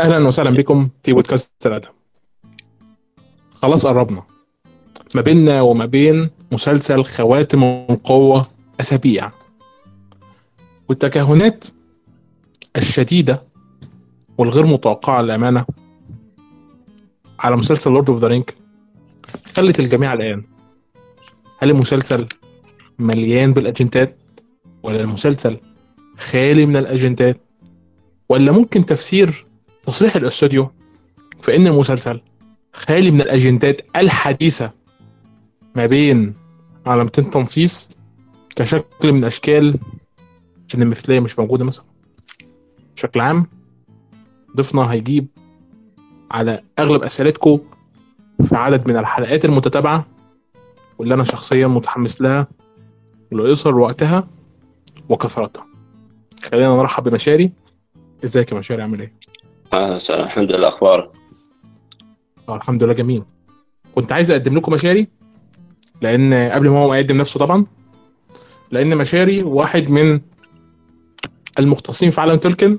أهلا وسهلا بكم في بودكاست الادب خلاص قربنا. ما بيننا وما بين مسلسل خواتم القوة أسابيع. والتكهنات الشديدة والغير متوقعة للأمانة على مسلسل Lord of the Rings خلت الجميع الآن هل المسلسل مليان بالأجندات ولا المسلسل خالي من الأجنتات ولا ممكن تفسير تصريح الأستوديو في إن المسلسل خالي من الأجندات الحديثة ما بين علامتين تنصيص كشكل من أشكال إن المثلية مش موجودة مثلا. بشكل عام ضيفنا هيجيب على أغلب اسئلتكم في عدد من الحلقات المتتابعة واللي أنا شخصيا متحمس لها لقصر وقتها وكثرتها. خلينا نرحب بمشاري. إزيك يا مشاري؟ عامل إيه؟ آه سلام. الحمد لله أخبارك؟ الحمد لله جميل. كنت عايز أقدم لكم مشاري لأن قبل ما هو يقدم نفسه طبعا لأن مشاري واحد من المختصين في عالم تولكن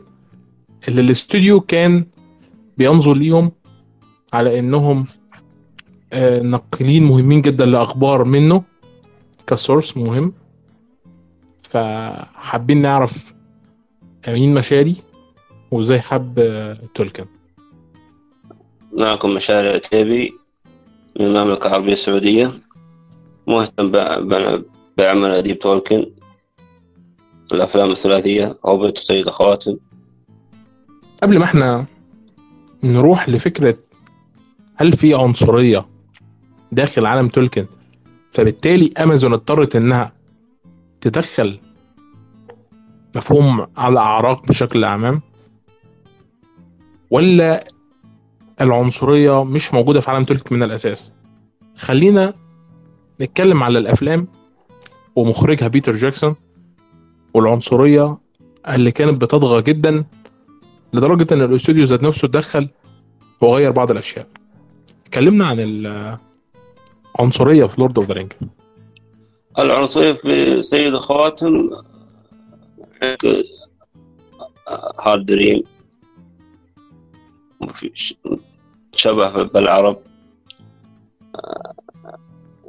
اللي الاستوديو كان بينظر ليهم على إنهم آه، ناقلين مهمين جدا لأخبار منه كسورس مهم. فحابين نعرف مين مشاري وازاي حب آه، تولكن. معكم مشاري العتيبي من المملكة العربية السعودية مهتم بعمل أديب تولكن الأفلام الثلاثية هوبت وسيد خواتم. قبل ما إحنا نروح لفكرة هل في عنصرية داخل عالم تولكن فبالتالي أمازون اضطرت إنها تدخل مفهوم على أعراق بشكل عام ولا العنصرية مش موجودة في عالم تولكن من الأساس. خلينا نتكلم على الأفلام ومخرجها بيتر جاكسون والعنصرية اللي كانت بتطغى جدا لدرجة إن الأستوديو ذات نفسه اتدخل وغير بعض الأشياء. اتكلمنا عن العنصرية في Lord of the Rings العنصرية في سيد خواتم هارادريم شبه بالعرب.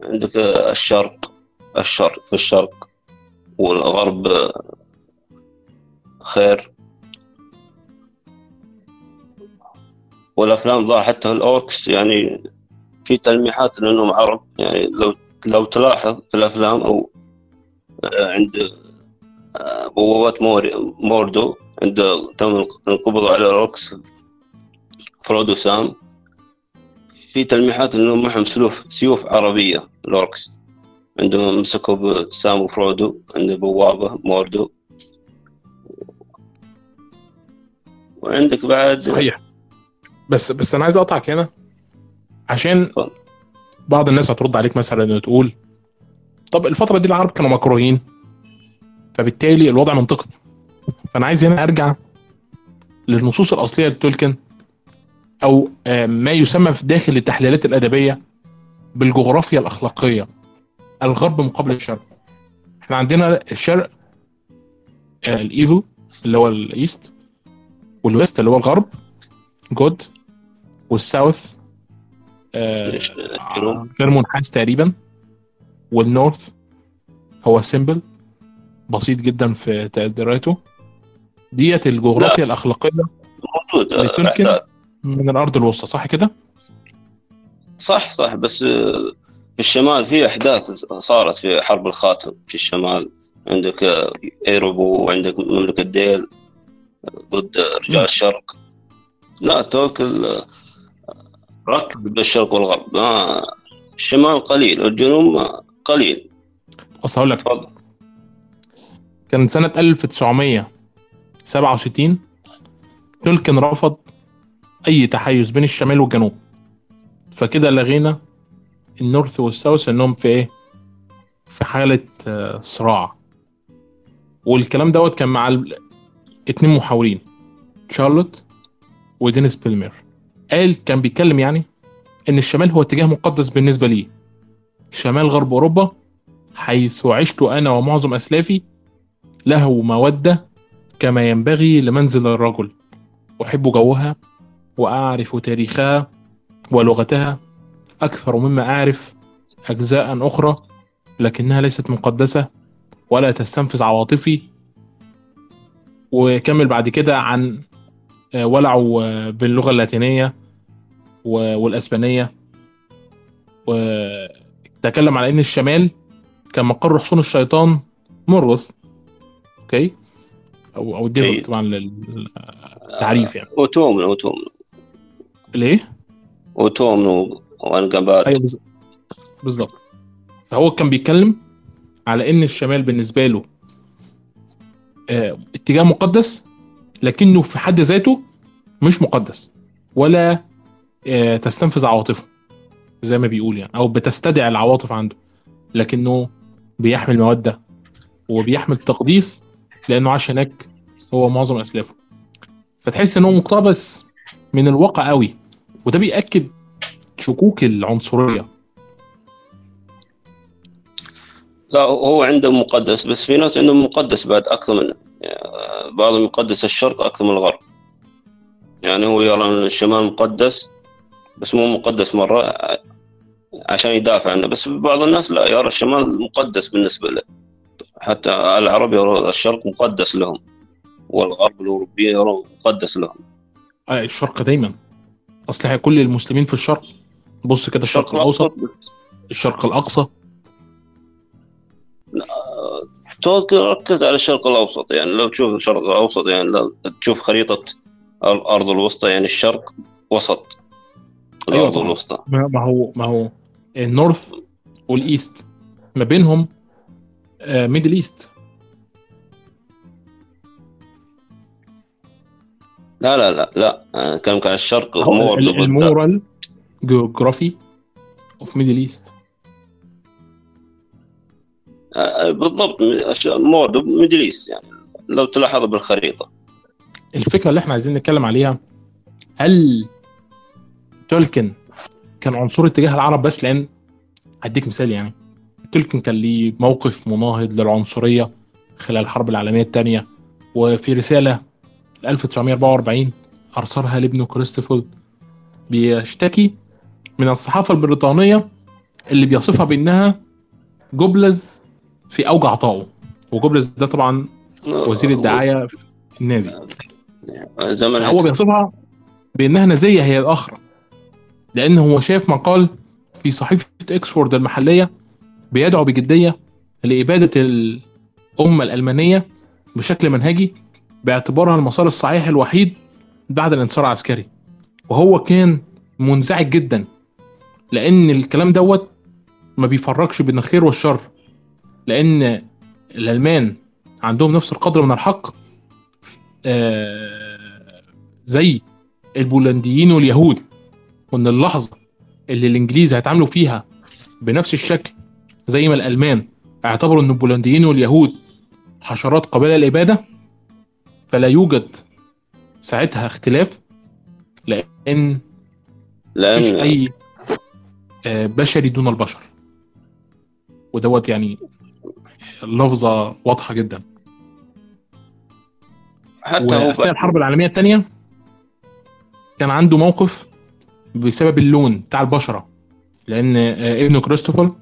عندك الشرق. الشرق في الشرق. والغرب خير. والأفلام ضاع حتى ال orcs يعني في تلميحات لأنهم عرب. يعني لو لو تلاحظ في الأفلام أو آه، عند آه، بوابات موردور عند تم القبض على ال orcs فرودو سام في تلميحات انهم معهم سيوف سيوف عربية ال orcs عندما مسكوا سام وفرودو عند بوابة موردور. وعندك بعد صحيح. بس بس أنا عايز أقطعك هنا. عشان. بعض الناس هترد عليك مثلا وتقول طب الفترة دي العرب كانوا مكروهين فبالتالي الوضع منطقي. فأنا عايز هنا أرجع للنصوص الأصلية لتولكين. أو آه، ما يسمى في داخل التحليلات الأدبية بالجغرافيا الأخلاقية. الغرب مقابل الشرق. إحنا عندنا الشرق آه، ال evil اللي هو ال east وال west اللي هو الغرب good وال south آه، غير منحاز تقريبا وال north هو simple بسيط جدا في تقديراته. ديت الجغرافيا الأخلاقية موجود. من الأرض الوسطى صح كده؟ صح صح بس آه، في الشمال في أحداث صارت في حرب الخاتم في الشمال. عندك آه، إيريبور وعندك مملكة ديل ضد رجال. الشرق. لا تولكين آه، ركب بالشرق والغرب. ما الشمال قليل الجنوب ما قليل. اصل هقول لك. تفضل. كان سنة 1967 تولكن رفض أي تحيز بين الشمال والجنوب. فكده لغينا النورث والساوث إنهم في إيه؟ في حالة آه، صراع. والكلام دوت كان مع اتنين محاورين شارلوت ودينيس بيلمير. قال كان بيتكلم يعني إن الشمال هو اتجاه مقدس بالنسبة لي. شمال غرب أوروبا حيث عشت أنا ومعظم أسلافي له مودة كما ينبغي لمنزل الرجل. أحب جوها وأعرف تاريخها ولغتها أكثر مما أعرف أجزاء أخرى لكنها ليست مقدسة ولا تستنفذ عواطفي. وكمل بعد كده عن آه، ولعه آه، باللغة اللاتينية و- والأسبانية. وتكلم على إن الشمال كان مقر حصون الشيطان مرث أوكي؟ أو أو الديفل أيوة. طبعا للتعريف يعني. اوتومن اوتومن ليه؟ اوتومن وانقبات. أيوه بالظبط بالظبط فهو كان بيتكلم على إن الشمال بالنسبة له آه، اتجاه مقدس لكنه في حد ذاته مش مقدس ولا آه، تستنفذ عواطفه زي ما بيقول يعني أو بتستدعي العواطف عنده لكنه بيحمل مودة وبيحمل تقديس لأنه عاش هناك هو معظم أسلافه. فتحس إن هو مقتبس من الواقع قوي. وده بيأكد شكوك العنصرية. لا هو عنده مقدس بس في ناس عندهم مقدس بعد أكثر منه يعني بعضهم يقدس الشرق أكثر من الغرب. يعني هو يرى أن الشمال مقدس بس مو مقدس مرة عشان يدافع عنه. بس بعض الناس لا يرى الشمال مقدس بالنسبة له. حتى العرب يرى الشرق مقدس لهم والغرب الاوروبي يرى مقدس لهم. آه، الشرق دايما. أصل إحنا كل المسلمين في الشرق. بص كده الشرق الأوسط الشرق الأقصى. ركز على الشرق الأوسط. يعني لو تشوف الشرق الأوسط يعني لو تشوف خريطة الأرض الوسطى يعني الشرق وسط. أيوة الأرض طبعاً. الوسطى. ما ما هو ما هو. ال north وال east. ما بينهم Middle East. لا لا لا لا. كان كان الشرق more ضد ال moral geography of Middle East بالضبط. more Middle East يعني. لو تلاحظ بالخريطة. الفكرة اللي إحنا عايزين نتكلم عليها هل تولكن كان عنصري تجاه العرب بس؟ لأن هديك مثال يعني. تولكن كان ليه موقف مناهض للعنصرية خلال الحرب العالمية الثانية وفي رسالة 1944 أرسلها لابنه كريستوفر بيشتكي من الصحافة البريطانية اللي بيصفها بأنها جبلز في أوج عطائه. وجبلز ده طبعا وزير الدعاية النازي. زمن هو بيصفها بأنها نازية هي الأخرى لأن هو شاف مقال في صحيفة إكسفورد المحلية بيدعو بجدية لإبادة الأمة الألمانية بشكل منهجي باعتبارها المسار الصحيح الوحيد بعد الانتصار العسكري. وهو كان منزعج جدا لأن الكلام دوت ما بيفرقش بين الخير والشر لأن الألمان عندهم نفس القدر من الحق آه، زي البولنديين واليهود وإن اللحظة اللي الإنجليز هيتعاملوا فيها بنفس الشكل زي ما الألمان اعتبروا إن البولنديين واليهود حشرات قابله للاباده فلا يوجد ساعتها اختلاف لأن مفيش لأن أي آه، بشري دون البشر. ودوت يعني اللفظه واضحة جدا. حتى وأثناء الحرب العالمية الثانية كان عنده موقف بسبب اللون بتاع البشرة لأن آه، ابنه كريستوفر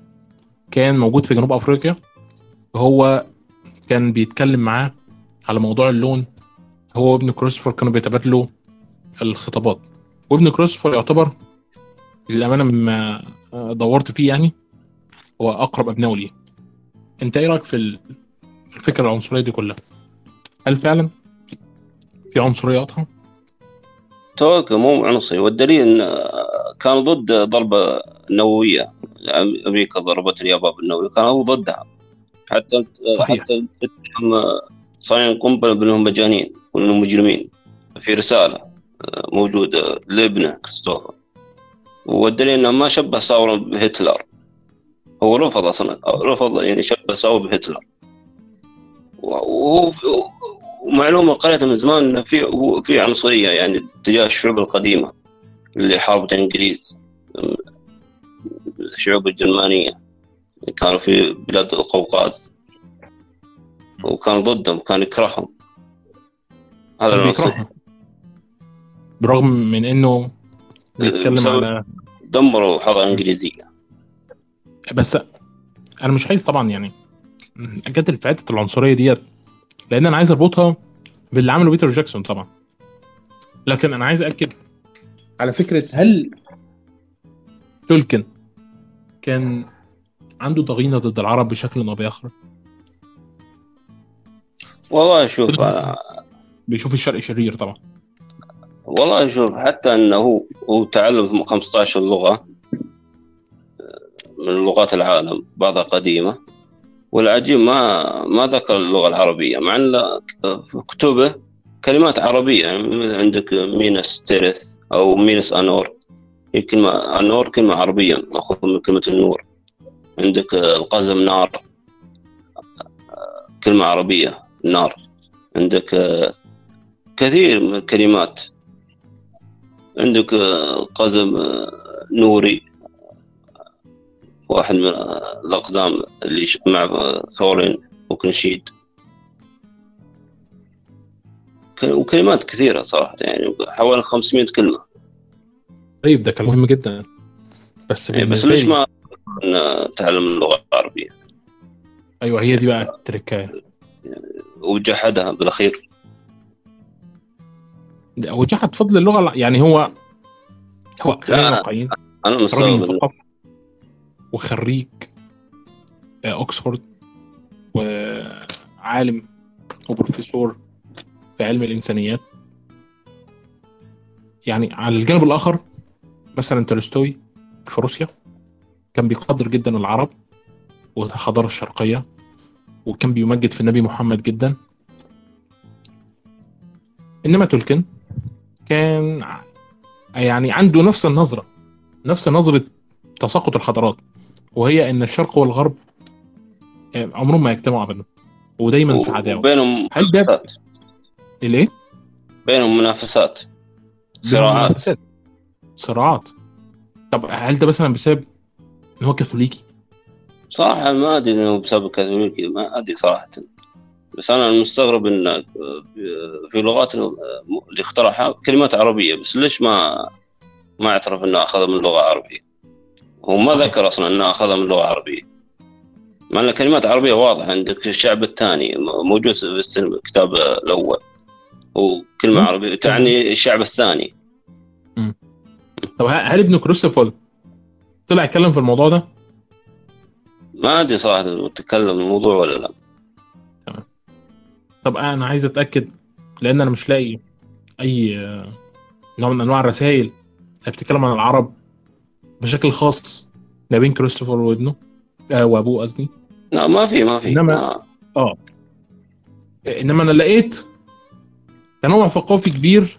كان موجود في جنوب أفريقيا وهو كان بيتكلم معاه على موضوع اللون هو وابن كريستوفر كانوا بيتبادلوا الخطابات. وابن كريستوفر يعتبر للأمانة مما دورت فيه يعني هو أقرب ابنائه ليه. أنت إيه رأيك في ال- الفكرة العنصرية دي كلها؟ هل فعلا في عنصرية واضحة؟ توك مو عنصري. والدليل إن كان ضد ضربة نووية. أمريكا ضربت اليابان بالنوويه كان هو ضدها. حتى صحيح. حتى صانعين القنبلة بأنهم مجانين. وانهم مجرمين. في رسالة موجودة لابنه كريستوفر. والدليل إنه ما شبه ثوره بهتلر. هو رفض أصلا رفض يعني شبه ثوره بهتلر. وهو ومعلومة قريتها من زمان إنه في في عنصرية يعني تجاه الشعوب القديمة اللي حاربت الإنجليز الشعوب الجرمانية. كانوا في بلاد القوقاز. وكان ضدهم كان يكرههم. هذا بيكرههم برغم من إنه بيتكلم على دمروا الحضاره الانجليزيه بس أنا مش عايز طبعا يعني اجادل في حتة العنصرية ديت لأن أنا عايز أربطها باللي عمله بيتر جاكسون طبعا. لكن أنا عايز اكد على فكرة هل تولكن كان عنده ضغينة ضد العرب بشكل أو بآخر؟ والله شوف بيشوف الشرق شرير طبعا. والله شوف حتى إنه هو تعلم 15 لغة من لغات العالم بعضها قديمة. والعجيب ما ما ذكر اللغة العربية مع إن في كتبه كلمات عربية يعني عندك ميناس تيريث أو ميناس أنور. هي كلمه أنور كلمة عربية مأخوذ من كلمة النور. عندك القزم نار كلمة عربية نار. عندك كثير من الكلمات. عندك قزم نوري. واحد من الأقزام اللي مع ثورين وكنشيد وكلمات كثيرة صراحة يعني حوالي 500 كلمة. طيب ده كان مهم جدا. بس يعني بس ليش لي- ما تعلم اللغة العربية؟ أيوه هي دي بقى التركاية. وجحدها بالأخير. وجحد فضل اللغة؟ يعني هو هو خلينا واقعيين. راجل مستغرب مثقف وخريج آه، اوكسفورد وعالم وبروفيسور في علم الإنسانيات. يعني على الجانب الآخر مثلا تولستوي في روسيا كان بيقدر جدا العرب والحضارة الشرقية وكان بيمجد في النبي محمد جدا. إنما تولكن كان يعني عنده نفس النظرة نفس نظرة تساقط الحضارات وهي إن الشرق والغرب آه، عمرهم ما يجتمعوا ابدا ودايما في عداوة وبينهم هل ده- منافسات الايه؟ بينهم منافسات بينهم صراعات منافسات. صراعات طب هل ده مثلا بسبب إن هو كاثوليكي؟ صراحة ما أدري إنه بسبب كاثوليكي ما أدري صراحة بس أنا المستغرب إن في لغات اللي اخترعها كلمات عربية بس ليش ما ما اعترف إنه أخذها من لغة عربية؟ هو ما. ذكر أصلا إنه أخذها من لغة عربية. مع أن كلمات عربية واضحة عندك الشعب الثاني موجود في الكتاب الأول. وكلمة مم. عربية تعني الشعب الثاني. طب هل ابن كريستوفر طلع يتكلم في الموضوع ده؟ ما أدري صراحة تكلم الموضوع ولا لا. طب أنا عايز أتأكد لأن أنا مش لاقي أي آه، نوع من أنواع الرسائل. اللي بتتكلم عن العرب بشكل خاص. ما بين كريستوفر وابنه آه وأبوه قصدي. لا ما في ما في. إنما- ما- إنما أنا لقيت تنوع ثقافي كبير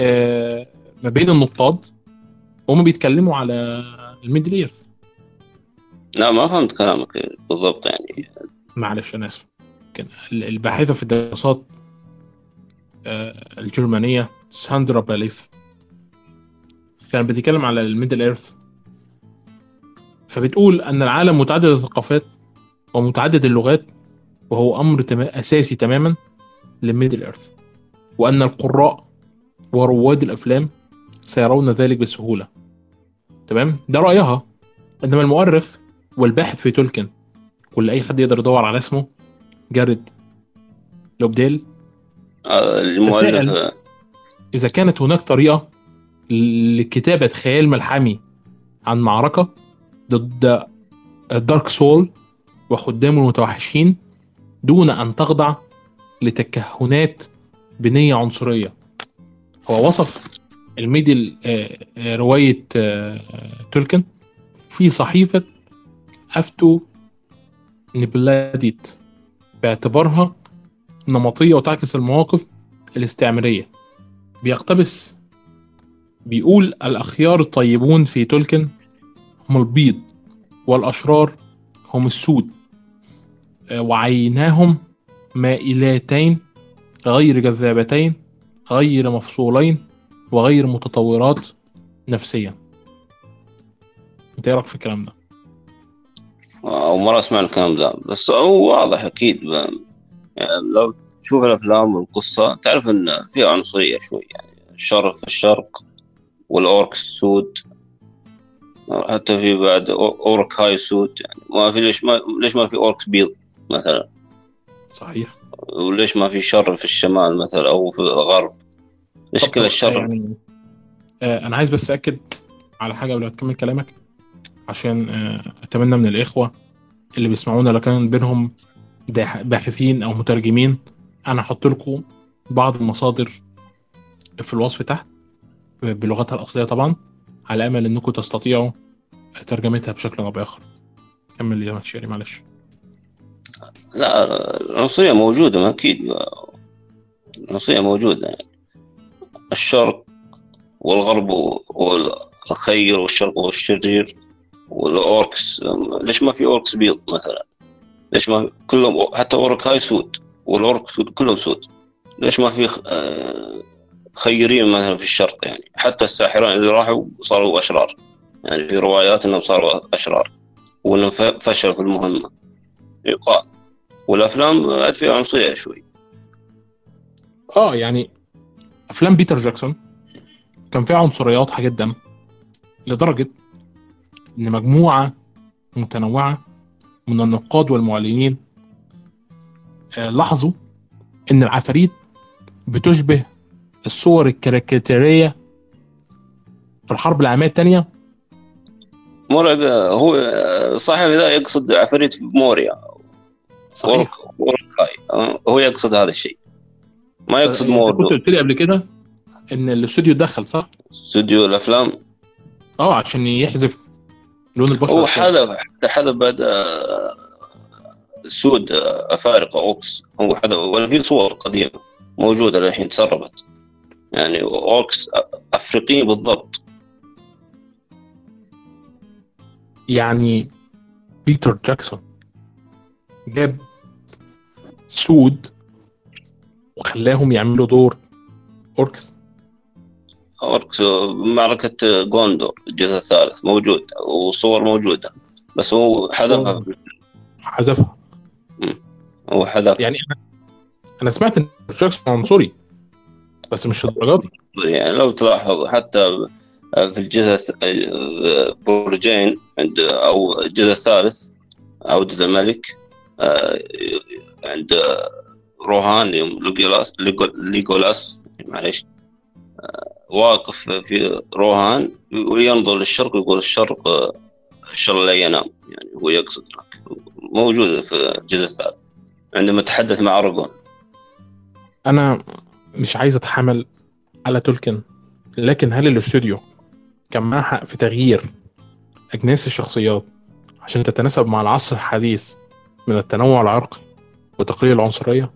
آه، ما بين النقاد وهم بيتكلموا على الميدل إيرث. لا ما فهمت كلامك بالضبط يعني. معلش أنا اسف كان ال- الباحثة في الدراسات آه، الجرمانية ساندرا باليف. كانت بتتكلم على ال Middle-earth. فبتقول أن العالم متعدد الثقافات ومتعدد اللغات وهو أمر أساسي تماما لل Middle-earth. وأن القراء ورواد الأفلام سيرون ذلك بسهولة. تمام؟ ده رأيها. إنما المؤرخ والباحث في تولكن واللي أي حد يقدر يدور على اسمه جارد لوبديل. المؤلف. إذا كانت هناك طريقة لكتابة خيال ملحمي عن معركة ضد الدارك سول وخدامه المتوحشين دون أن تخضع لتكهنات بنية عنصرية. هو وصف الميدل آه، آه، رواية آه، تولكن في صحيفة أفتو نبلاديت باعتبارها نمطية وتعكس المواقف الاستعمارية بيقتبس بيقول الأخيار الطيبون في تولكن هم البيض والأشرار هم السود آه، وعيناهم مائلتين غير جذابتين غير مفصولين وغير متطورات نفسيا انت إيه رأيك في الكلام ده؟ أول مرة أسمع الكلام ده. بس هو واضح أكيد يعني لو تشوف الأفلام والقصة تعرف إن فيها عنصرية شوي. يعني الشر في الشرق وال orcs السود حتى في بعد Uruk-hai سود يعني ما في ليش ما ليش ما في orcs بيض مثلا؟ صحيح. وليش ما في شر في الشمال مثلا أو في الغرب؟ ليش كل الشر يعني آه أنا عايز بس أكد على حاجة قبل ما تكمل كلامك. عشان آه أتمنى من الإخوة اللي بيسمعونا لو كان بينهم باحثين أو مترجمين أنا هحط لكم بعض المصادر في الوصف تحت بلغتها الأصلية طبعا على أمل إنكم تستطيعوا ترجمتها بشكل أو بآخر. كمل يا شيري معلش. لا العنصرية موجودة ما أكيد. العنصرية موجودة. يعني. الشرق والغرب والخير والشرق والشرير. وال orcs ليش ما في orcs بيض مثلا؟ ليش ما كلهم حتى Uruk-hai سود وال orc كلهم سود. ليش ما في آه، خيرين مثلا في الشرق يعني؟ حتى الساحرين اللي راحوا صاروا أشرار. يعني في روايات أنهم صاروا أشرار وأنهم ف- فشلوا في المهمة. يقال والأفلام عاد فيها عنصرية شوي. آه يعني أفلام بيتر جاكسون كان فيها عنصريه واضحه جدا لدرجة إن مجموعة متنوعة من النقاد والمعلنين آه، لاحظوا إن العفاريت بتشبه الصور الكاريكاتيرية في الحرب العالمية الثانية مرعب هو صاحب ذا يقصد عفاريت موريا. صحيح. أوركاي هو يقصد هذا الشيء. ما يقصد أنت كنت قلت لي قبل كده إن الاستوديو دخل صح؟ استوديو الأفلام. آه عشان يحذف لون البشرة هو. حذف حتى بعد آه، سود آه، أفارقة أوكس. هو حذف ولا في صور قديمة موجودة للحين تسربت. يعني أوكس افريقيين بالضبط. يعني بيتر جاكسون جاب سود وخلاهم يعملوا دور orcs orcs معركة جوندور الجزء الثالث موجود وصور موجودة بس هو حذفها. حذفها. هو حذف يعني أنا أنا سمعت إن جاكسون عنصري بس مش الدرجة دي. يعني لو تلاحظ حتى في الجزء برجين عند أو الجزء الثالث عودة الملك آه، عند روهان يوم ليجولاس ليجولاس معليش آه، واقف في روهان وينظر للشرق ويقول الشرق آه، الشر لا ينام. يعني هو يقصد هناك. موجودة في الجزء الثالث. عندما تحدث مع أرغون أنا مش عايز أتحمل على تولكن لكن هل الأستوديو كان معاه حق في تغيير أجناس الشخصيات عشان تتناسب مع العصر الحديث من التنوع العرقي وتقليل العنصرية؟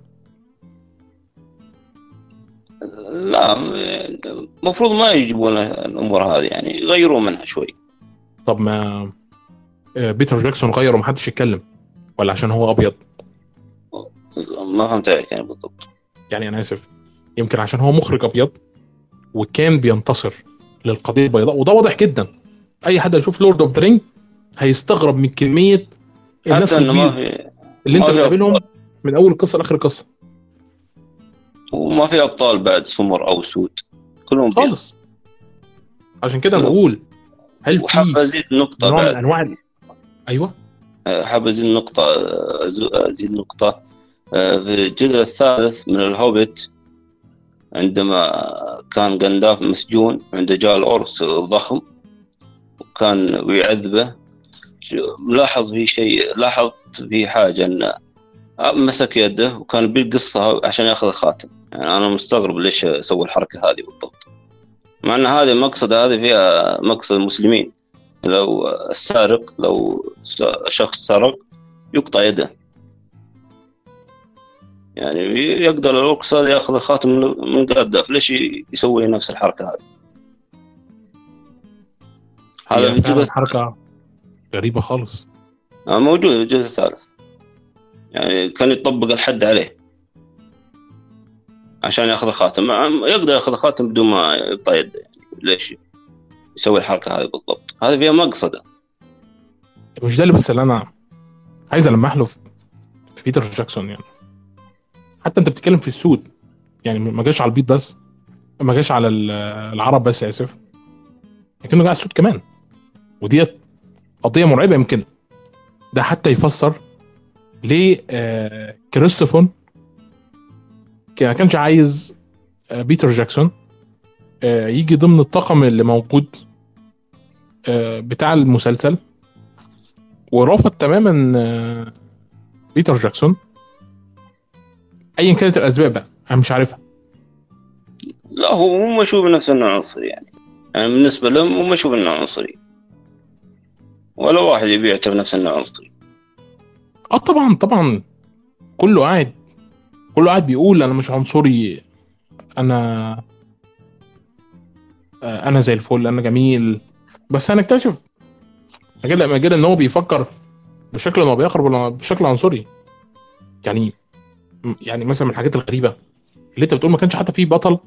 لا المفروض ما يجيبون الأمور هذه يعني يغيروا منها شوي. طب ما آه، بيتر جاكسون غير ومحدش يتكلم ولا عشان هو أبيض؟ ما فهمت عليك يعني بالضبط. يعني أنا آسف. يمكن عشان هو مخرج أبيض وكان بينتصر للقضية البيضاء وده واضح جدا. أي حد يشوف Lord of the هيستغرب من كمية الناس ما في اللي أنت ما بتقابلهم من أول القصة لآخر القصة وما في أبطال بعد سمر أو سود كلهم خالص. عشان كده بقول هل وحاب في ازيد نقطة نوع من أنواع أيوه. حاب ازيد نقطة ازيد نقطه آه، في الجزء الثالث من الهوبت عندما كان غنداف مسجون عنده جاء الأورس الضخم وكان بيعذبه. ملاحظ في شيء لاحظت في حاجة أن مسك يده وكان بيقصها عشان يأخذ الخاتم. يعني أنا مستغرب ليش سوى الحركة هذه بالضبط. مع أن هذه المقصد هذه فيها مقصد المسلمين. لو السارق لو شخص سرق يقطع يده. يعني يقدر الأوركس هذا يأخذ الخاتم من- قداف ليش يسوي نفس الحركة هذه؟ هذا الجزء حركة غريبة خالص. آه، موجود الجزء الثالث. يعني كان يطبق الحد عليه. عشان ياخذ الخاتم. يقدر ياخذ الخاتم بدون ما يقطع يده يعني. ليش يسوي الحركة هذه بالضبط؟ هذا فيها مقصدة. مش ده اللي بس اللي أنا عايز المح له في بيتر جاكسون يعني. حتى أنت بتتكلم في السود. يعني ما جاش على البيض بس ما جاش على ال- العرب بس اسف لكنه جه على السود كمان. وديت قضية مرعبة يمكن. ده حتى يفسر ليه آه، كريستوفر ما كانش عايز آه، بيتر جاكسون آه، يجي ضمن الطاقم اللي موجود آه، بتاع المسلسل. ورفض تماما بيتر جاكسون. ايا كانت الأسباب بقى أنا مش عارفها. لا هو مو مشهور بنفسه انه عنصري يعني. يعني بالنسبة لهم مو مشهور انه عنصري ولا واحد يبي يعتبر نفسه انه عنصري آه طبعا طبعا. كله قاعد كله قاعد بيقول أنا مش عنصري أنا آه، أنا زي الفل أنا جميل. بس هنكتشف مجال لما جدا إن هو بيفكر بشكل باخر ولا بشكل عنصري. يعني يعني مثلا من الحاجات الغريبة اللي أنت بتقول ما كانش حتى في بطل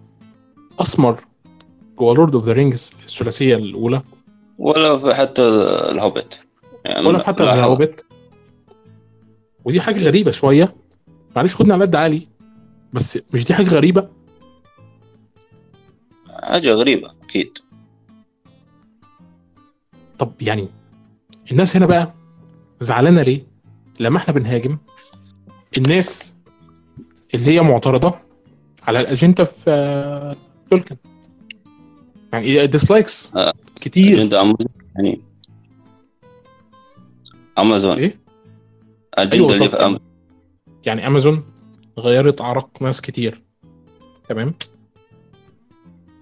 أسمر جوه Lord of the Rings الثلاثية الأولى. ولا في حتى الهوبت يعني ولا في حتى لاحظ. الهوبت ودي حاجة غريبة شوية. معلش خدني على قد عقلي بس مش دي حاجة غريبة؟ حاجة غريبة أكيد. طب يعني الناس هنا بقى زعلانة ليه؟ لما إحنا بنهاجم الناس اللي هي معترضة على الأجندة في آه، تولكن. يعني ديسلايكس آه. كتير. عند أمازون يعني أمازون. إيه؟ اللي بالظبط. في أم... يعني امازون غيرت أعراق ناس كتير. تمام؟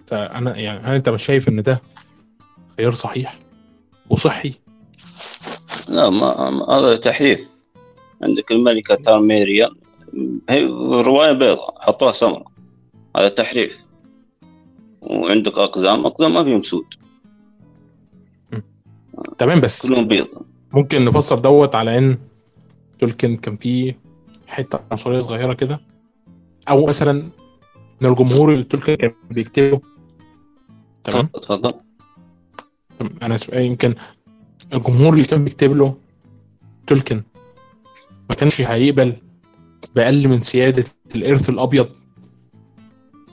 فأنا يعني هل أنت مش شايف إن ده خيار صحيح وصحي؟ لا ما هذا تحريف. عندك الملكة تارميريا هي رواية بيضاء حطوها سمراء. هذا تحريف. وعندك أقزام أقزام ما فيهم سود. تمام بس كلهم بيض ممكن نفسر دوت على إن تولكن كان فيه حتة عنصرية صغيرة كده. أو مثلا إن الجمهور اللي تولكن كان بيكتبه. تمام؟ تفضل تمام. أنا أسف يمكن الجمهور اللي كان بيكتب له تولكن ما كانش هيقبل بأقل من سيادة الإرث الأبيض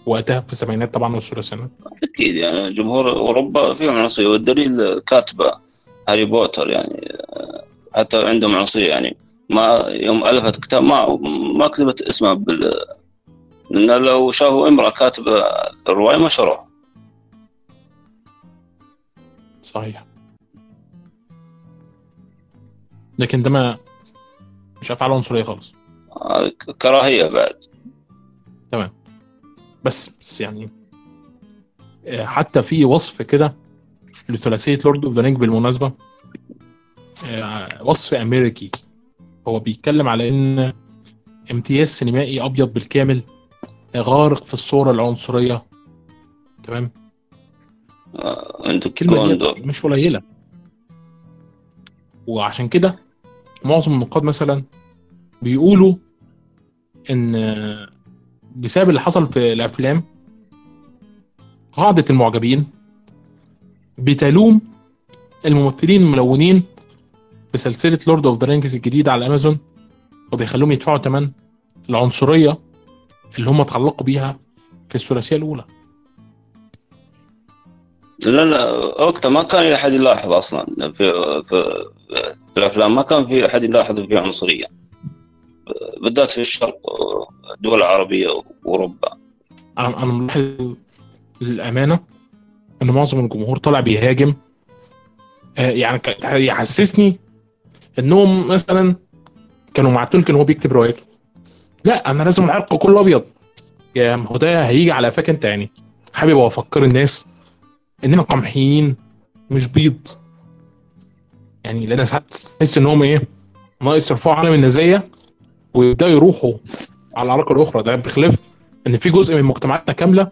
وقتها في السبعينات طبعا والثلاثينات. أكيد يعني جمهور أوروبا فيهم عنصرية والدليل كاتبة هاري بوتر يعني حتى عندهم عنصرية يعني ما يوم ألفت كتاب ما ما كتبت اسمها بال لأن لو شافوا امرأة كاتبة الرواية ما شروها. صحيح. لكن ده ما مش افعال عنصرية خالص. هذه كراهية بعد. بس بس يعني آه، حتى في وصف كده لثلاثية Lord of the Ring بالمناسبة آه، وصف أمريكي. هو بيتكلم على إن امتياز سينمائي أبيض بالكامل غارق في الصورة العنصرية. تمام؟ عندك الكلمة دي مش قليلة. وعشان كده معظم النقاد مثلا بيقولوا إن بسبب اللي حصل في الأفلام قاعدة المعجبين بتلوم الممثلين الملونين في سلسله Lord of the Rings الجديدة على امازون وبيخلوهم يدفعوا ثمن العنصرية اللي هم اتعلقوا بيها في الثلاثية الأولى. لا لا وقتها ما كان أحد يلاحظ أصلا. في في, في الأفلام ما كان في أحد يلاحظ في عنصرية. بالذات في الشرق الدول العربيه وأوروبا. أنا أنا ملاحظ للأمانة إن معظم الجمهور طالع بيهاجم. آه، يعني يحسسني انهم مثلا كانوا مع تولكن وهو بيكتب روايته. لا أنا لازم العرق كله أبيض. يا ما هو ده هيجي على قفاك انت يعني حابب أفكر الناس إننا قمحيين مش بيض. يعني لأن ساعات تحس انهم إيه؟ ناقص يرفعوا علم النازية ويبدأوا يروحوا على الأعراق الأخرى. ده بخلاف إن في جزء من مجتمعاتنا كاملة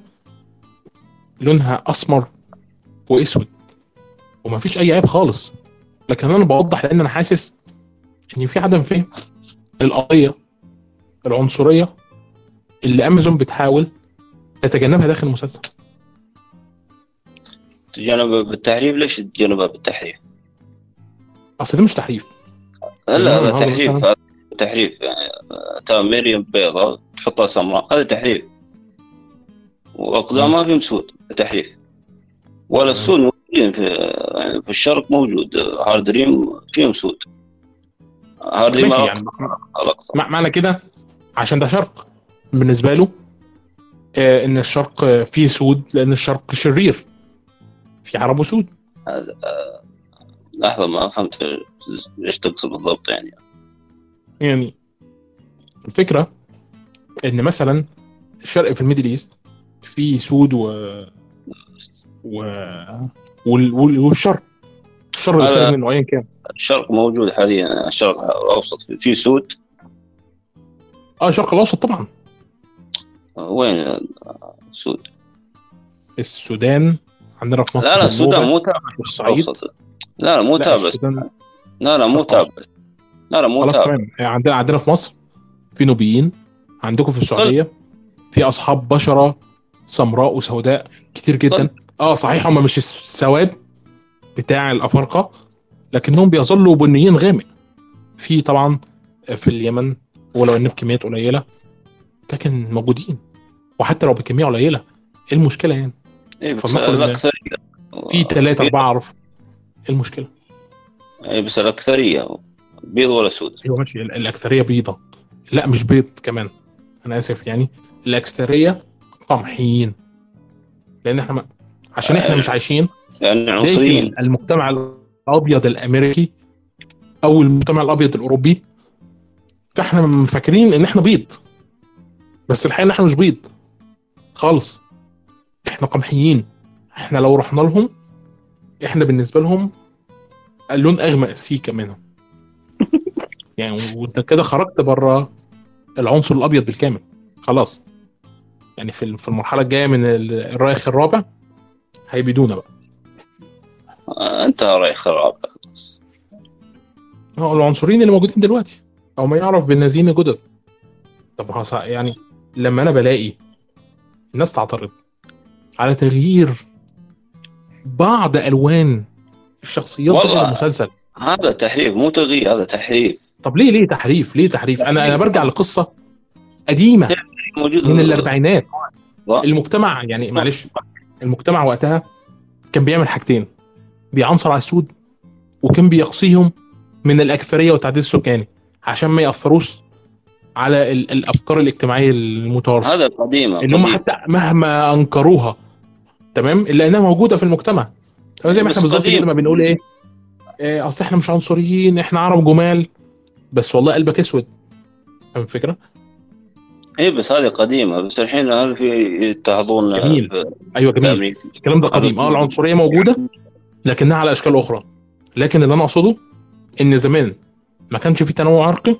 لونها أسمر وأسود. ومفيش أي عيب خالص. لكن أنا بوضح لأن أنا حاسس ان في عدم فهم للقضيه العنصرية اللي امازون بتحاول تتجنبها داخل المسلسل. تجنب بالتحريف؟ ليش تتجنبها بالتحريف؟ أصل ده مش تحريف. لا هذا هذا تحريف. تحريف. يعني تا مريم بيضاء تحطها سمراء هذا تحريف. واقدامها فيهم سود تحريف. ولا السود موجودين في يعني في الشرق موجود. هارد دريم فيهم سود. هارد دريم ماشي يعني معنى كده عشان ده شرق بالنسبة له آه إن الشرق آه، فيه سود لأن الشرق شرير. في عرب وسود لحظة ما فهمت إيش تقصد بالضبط يعني. يعني الفكرة إن مثلا الشرق في ال Middle East فيه سود و و. وال... والشرق الشر اللي هذا- خارج منه ايا كان. الشرق موجود حاليا الشرق الأوسط في- سود. آه الشرق الأوسط طبعا. وين سود؟ السودان. عندنا في مصر لا لا السودان مو تابع. والصعيد. لا لا مو تابع. لا لا مو تابع. لا لا مو خلاص تمام. عندنا عندنا في مصر في نوبيين عندكم في السعودية في أصحاب بشرة سمراء وسوداء كتير جدا. آه صحيح هم مش السواد بتاع الأفارقة لكنهم بيظلوا بنيين غامق. في طبعا في اليمن ولو إن بكميات قليلة لكن موجودين. وحتى لو بكمية قليلة إيه المشكلة يعني؟ إيه بس في ثلاثة أربعة أعرف. إيه المشكلة؟ إيه بس الأكثرية. بيض ولا سود؟ أيوه ماشي. ال- الأكثرية بيضة. لا مش بيض كمان. أنا آسف يعني. الأكثرية قمحيين لأن إحنا ما... عشان إحنا مش عايشين. يعني عنصريين داخل المجتمع الأبيض الأمريكي أو المجتمع الأبيض الأوروبي؟ فإحنا فاكرين إن إحنا بيض. بس الحقيقة إن إحنا مش بيض. خالص. إحنا قمحيين. إحنا لو رحنا لهم إحنا بالنسبة لهم اللون أغمق سيكا منهم يعني وأنت كده خرجت بره العنصر الأبيض بالكامل. خلاص. يعني في المرحلة الجاية من ال- الرايخ الرابع هيبيدونا بقى. انتهى رايح خراب. خلاص هو العنصريين اللي موجودين دلوقتي أو ما يعرف بالنازين جدد. طب يعني لما أنا بلاقي الناس تعترض على تغيير بعض ألوان الشخصيات. داخل المسلسل. هذا تحريف مو تغيير هذا تحريف. طب ليه ليه تحريف؟ ليه تحريف؟ أنا أنا برجع لقصة قديمة موجود. من الأربعينات. المجتمع يعني معلش المجتمع وقتها كان بيعمل حاجتين. بيعنصر على السود وكان بيقصيهم من الاكثريه والتعديل السكاني عشان ما يأثروش على ال- الأفكار الاجتماعية المتوارثة. هذا قديمة إن هم. حتى مهما أنكروها تمام؟ إلا إنها موجودة في المجتمع. تمام زي ما إحنا بالظبط. كده ما بنقول إيه؟ إيه، أصل إحنا مش عنصريين إحنا عرب جمال. بس والله قلبك أسود. فاهم الفكرة؟ اي بس هذه قديمة. بس الحين هل في يضطهدون جميل. أيوه جميل. الكلام ده قديم. آه العنصرية موجودة. لكنها على أشكال أخرى. لكن اللي أنا أقصده إن زمان ما كانش في تنوع عرقي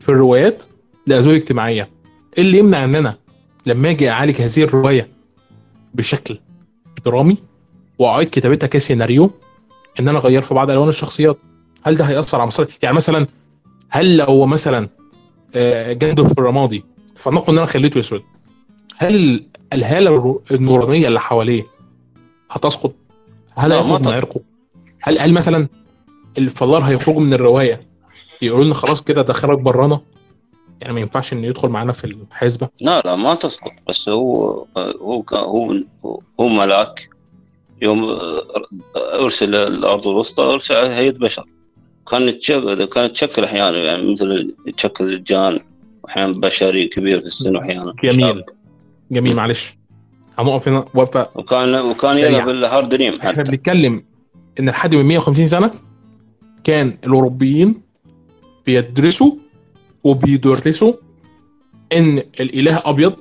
في الروايات لاسباب اجتماعية. إيه اللي يمنع ان أنا لما أجي أعالج هذه الرواية بشكل درامي وأعيد كتابتها كسيناريو إن أنا أغير في بعض ألوان الشخصيات؟ هل ده هيأثر على مصير يعني مثلا هل لو مثلا آه، جندل في الرمادي فلنقل إن أنا خليته اسود هل الهالة النورانية اللي حواليه هتسقط؟ هل هيخرج. عرقه هل هل مثلا الفلار هيخرجوا من الرواية يقولوا لنا خلاص كده ده خرج برانا؟ يعني ما ينفعش إنه يدخل معانا في الحسبة. لا لا ما تسقط. بس هو هو هو هو ملاك. يوم أرسل الأرض الوسطى أرسل هيئة بشر. كان يتشكل كان يتشكل أحيانا يعني مثل يتشكل الجان أحيانا بشري كبير في السن واحيانا جميل. جميل معلش. هنقف هنا وقفة وكان وكان. يلعب الهارادريم إحنا حتى. بنتكلم إن لحد من 150 سنة كان الأوروبيين بيدرسوا وبيدرسوا إن الإله أبيض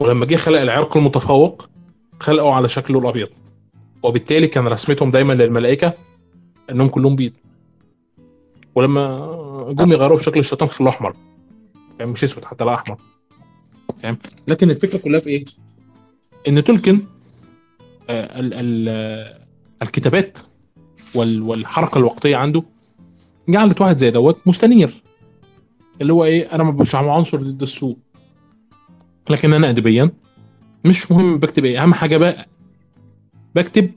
ولما جه خلق العرق المتفوق خلقه على شكله الأبيض. وبالتالي كان رسمتهم دايما للملائكة إنهم كلهم بيض. ولما جم يغيروا في شكل الشيطان خلوه أحمر. يعني مش أسود حتى لا أحمر. فاهم؟ لكن الفكرة كلها في إيه؟ إن تولكن آه، ال ال آه، الكتابات وال والحركة الوقتية عنده جعلت واحد زي دوت مستنير. اللي هو إيه أنا مش عنصر ضد السوء لكن أنا ادبيا مش مهم بكتب إيه. أهم حاجة بقى بكتب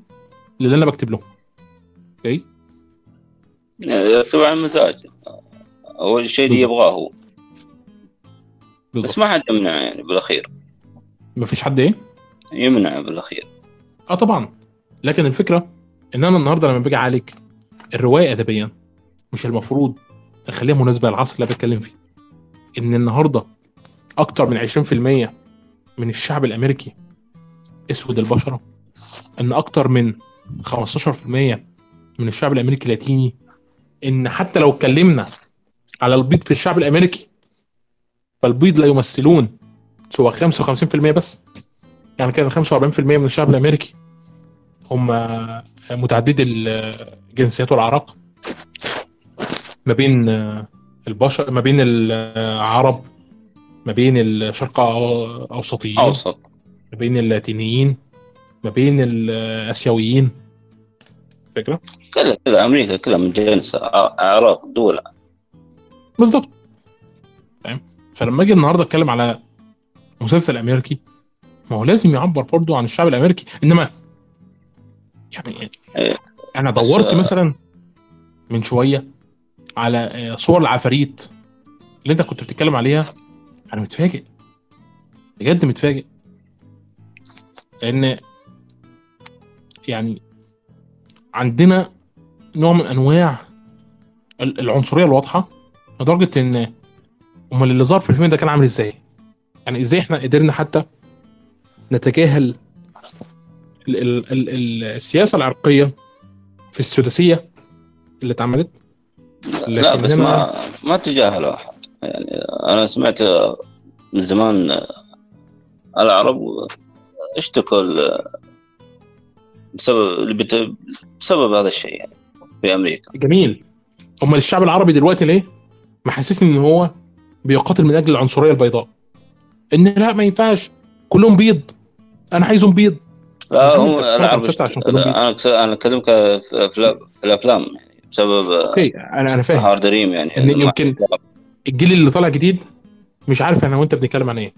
اللي أنا بكتب له. أوكي؟ يكتب عن مزاج. هو الشيء اللي. يبغاه هو. بس ما حد يمنع يعني بالأخير. مفيش حد إيه؟ يمنع بالأخير. آه طبعا. لكن الفكرة إن أنا النهارده لما باجي اعالج الرواية ادبيا مش المفروض اخليها مناسبة للعصر اللي بتكلم فيه. إن النهارده أكتر من 20% من الشعب الأمريكي أسود البشرة. إن أكتر من 15% من الشعب الأمريكي لاتيني. إن حتى لو اتكلمنا على البيض في الشعب الأمريكي فالبيض لا يمثلون سوى 55% بس. يعني كده 45% من الشعب الأمريكي هم متعددي الجنسيات والأعراق ما بين البشر ما بين العرب ما بين الشرق أوسطيين أوسط. ما بين اللاتينيين ما بين الآسيويين. فكرة؟ كلها كلها أمريكا كلها من جنس أعراق دول. بالظبط فاهم فلما أجي النهارده أتكلم على مسلسل أمريكي ما هو لازم يعبر برضه عن الشعب الأمريكي. إنما يعني إيه. أنا دورت مثلا من شوية على آه، صور العفاريت اللي أنت كنت بتتكلم عليها. أنا متفاجئ. بجد متفاجئ. لأن يعني عندنا نوع من أنواع ال- العنصرية الواضحة لدرجة إن أمال اللي ظهر في الفيلم ده كان عامل إزاي؟ يعني إزاي إحنا قدرنا حتى نتجاهل ال ال ال ال السياسة العرقية في السداسيه اللي اتعملت. لا بس ما ما تجاهلوا أحد. يعني أنا سمعت من زمان العرب اشتكوا بسبب بسبب هذا الشيء يعني في أمريكا. جميل. أمال الشعب العربي دلوقتي ليه؟ محسسني إن هو بيقاتل من أجل العنصرية البيضاء. إن لا ما ينفعش. كلهم بيض. أنا عايزهم بيض. عشان لا، أنا كس- أنا أكلمك في الأفلام يعني بسبب okay أنا أنا فاهم. هارادريم يعني يمكن الجيل اللي طالع جديد مش عارف أنا وأنت بنتكلم عن إيه.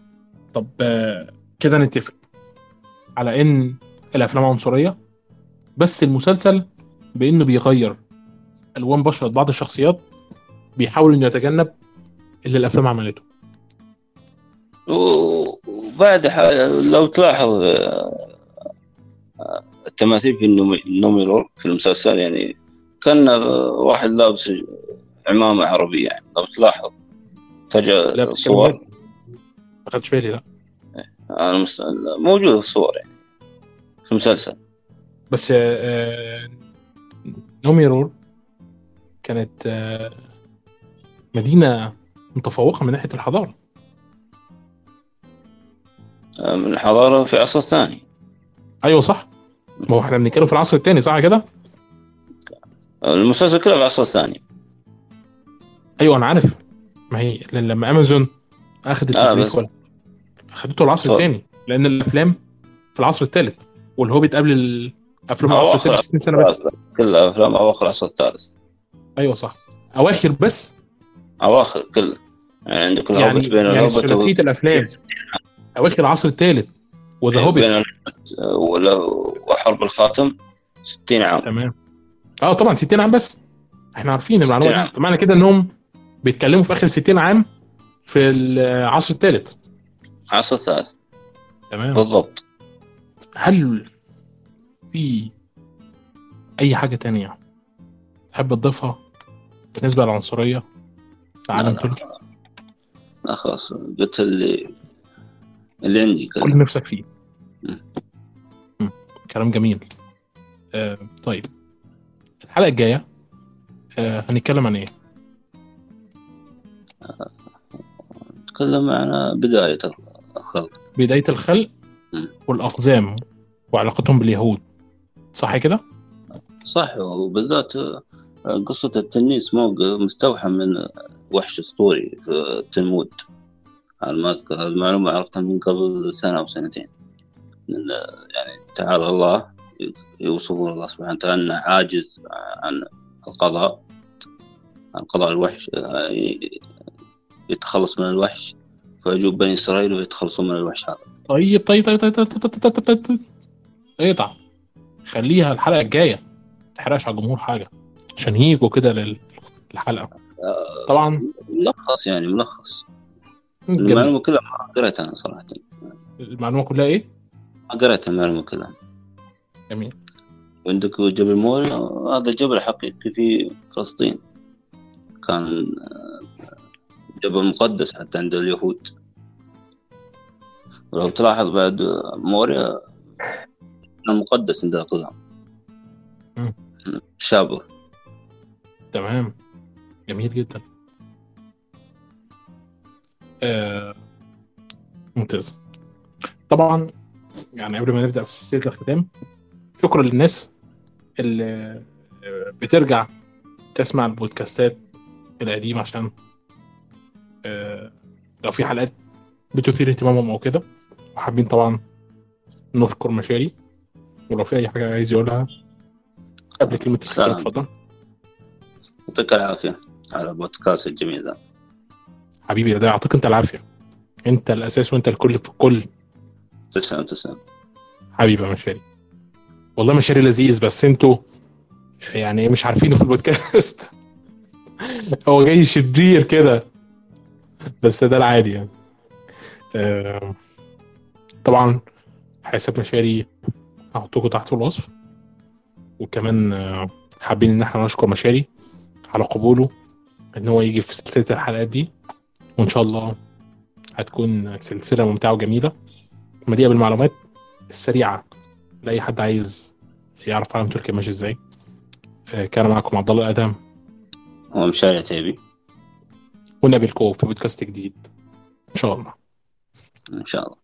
طب آه، كده نتفق على إن الأفلام عنصرية بس المسلسل بإنه بيغير ألوان بشره بعض الشخصيات بيحاول إنه يتجنب اللي الأفلام عملته. وبعد ح- لو تلاحظ آه، آه، التماثيل في النومي- النوميرور في المسلسل يعني كان آه، واحد لابس عمامة عربية يعني لو تلاحظ بتتكلم الصور؟ ما خدتش بالي لا. أنا مست... موجودة في الصور يعني في المسلسل. بس آه، نوميرور كانت آه، مدينة متفوقة من ناحية الحضارة. آه، من الحضارة في عصر ثاني أيوه صح. ما هو إحنا بنتكلم في العصر الثاني صح كده؟ المسلسل كله في عصر ثاني أيوه أنا عارف. ما هي ل- لما أمازون أخذت آه، أخذته العصر. الثاني لأن الأفلام في العصر الثالث والهوبيت قبل الافلام هو العصر الثالث 60 سنة بس. كلها أفلام أواخر العصر الثالث. أيوه صح. أواخر بس؟ أواخر كله يعني عندك الهوبت يعني بين يعني ثلاثية الأفلام. اواخر العصر الثالث وذا بين هوبيت ولا- وحرب الخاتم 60 عام. تمام. آه طبعا 60 عام بس. إحنا عارفين 60 المعلومة. دي. فمعنى كده إنهم بيتكلموا في آخر 60 عام في العصر الثالث. عصر الثالث. تمام. بالضبط. هل في أي حاجة تانية تحب تضيفها بالنسبة للعنصرية في عالم لا، لا. تركي؟ لا. خلاص. قلت اللي اللي عندي كل اللي نفسك فيه. كلام جميل. آه طيب. الحلقة الجاية آه هنتكلم عن إيه؟ نتكلم عن بداية الخلق. بداية الخلق. والأقزام وعلاقتهم باليهود. صح كده؟ صح وبالذات قصة التنيس مو مستوحى من وحش أسطوري في التلمود على ما أذكر هذه المعلومة عرفتها من قبل سنة أو سنتين. من يعني تعالى الله يوصفون الله سبحانه وتعالى أنه عاجز عن القضاء عن قضاء الوحش يتخلص من الوحش فيجوب بني إسرائيل ويتخلصون من الوحش هذا. طيب طيب طيب طيب طيب طيب طيب طيب طيب طيب. اقطع خليها الحلقة الجاية. ما تحرقش على الجمهور حاجة. عشان يجوا كده لل- للحلقة. طبعا. ملخص يعني ملخص. جميل. المعلومة كلها ما قريتها أنا صراحة. المعلومة كلها إيه؟ قريت المعلومة كذا جميل. عندك جبل موريا هذا جبل حقيقي في فلسطين. كان جبل مقدس حتى عند اليهود. ولو تلاحظ بعد موريا مقدس عند القدام. شابه. تمام. جميل جدا. آه، ممتاز. طبعا يعني قبل ما نبدأ في سلسلة الختام شكرا للناس اللي آه، بترجع تسمع البودكاستات القديمة عشان آه، لو في حلقات بتثير اهتمامهم أو كده. وحابين طبعا نشكر مشاري. ولو في أي حاجة عايز يقولها قبل كلمة الختام. اتفضل. يعطيك العافية على البودكاست الجميل ذا حبيبي ده يعطيك أنت العافية. أنت الأساس وأنت الكل في الكل تسلم تسلم. حبيبي يا مشاري. والله مشاري لذيذ بس أنتوا يعني مش عارفينه في البودكاست. هو جاي شرير كده. بس ده العادي يعني. آه، طبعا حساب مشاري هحطكم تحت في الوصف. وكمان آه، حابين إن إحنا نشكر مشاري على قبوله إن هو يجي في سلسلة الحلقات دي. وإن شاء الله هتكون سلسلة ممتعة وجميلة. مليئه بالمعلومات السريعة. لأي حد عايز يعرف عالم تركيا ماشي إزاي. آه، كان معكم عبد الله الأدهم. ومشاري عتيبي ونقابلكم في بودكاست جديد. إن شاء الله. إن شاء الله.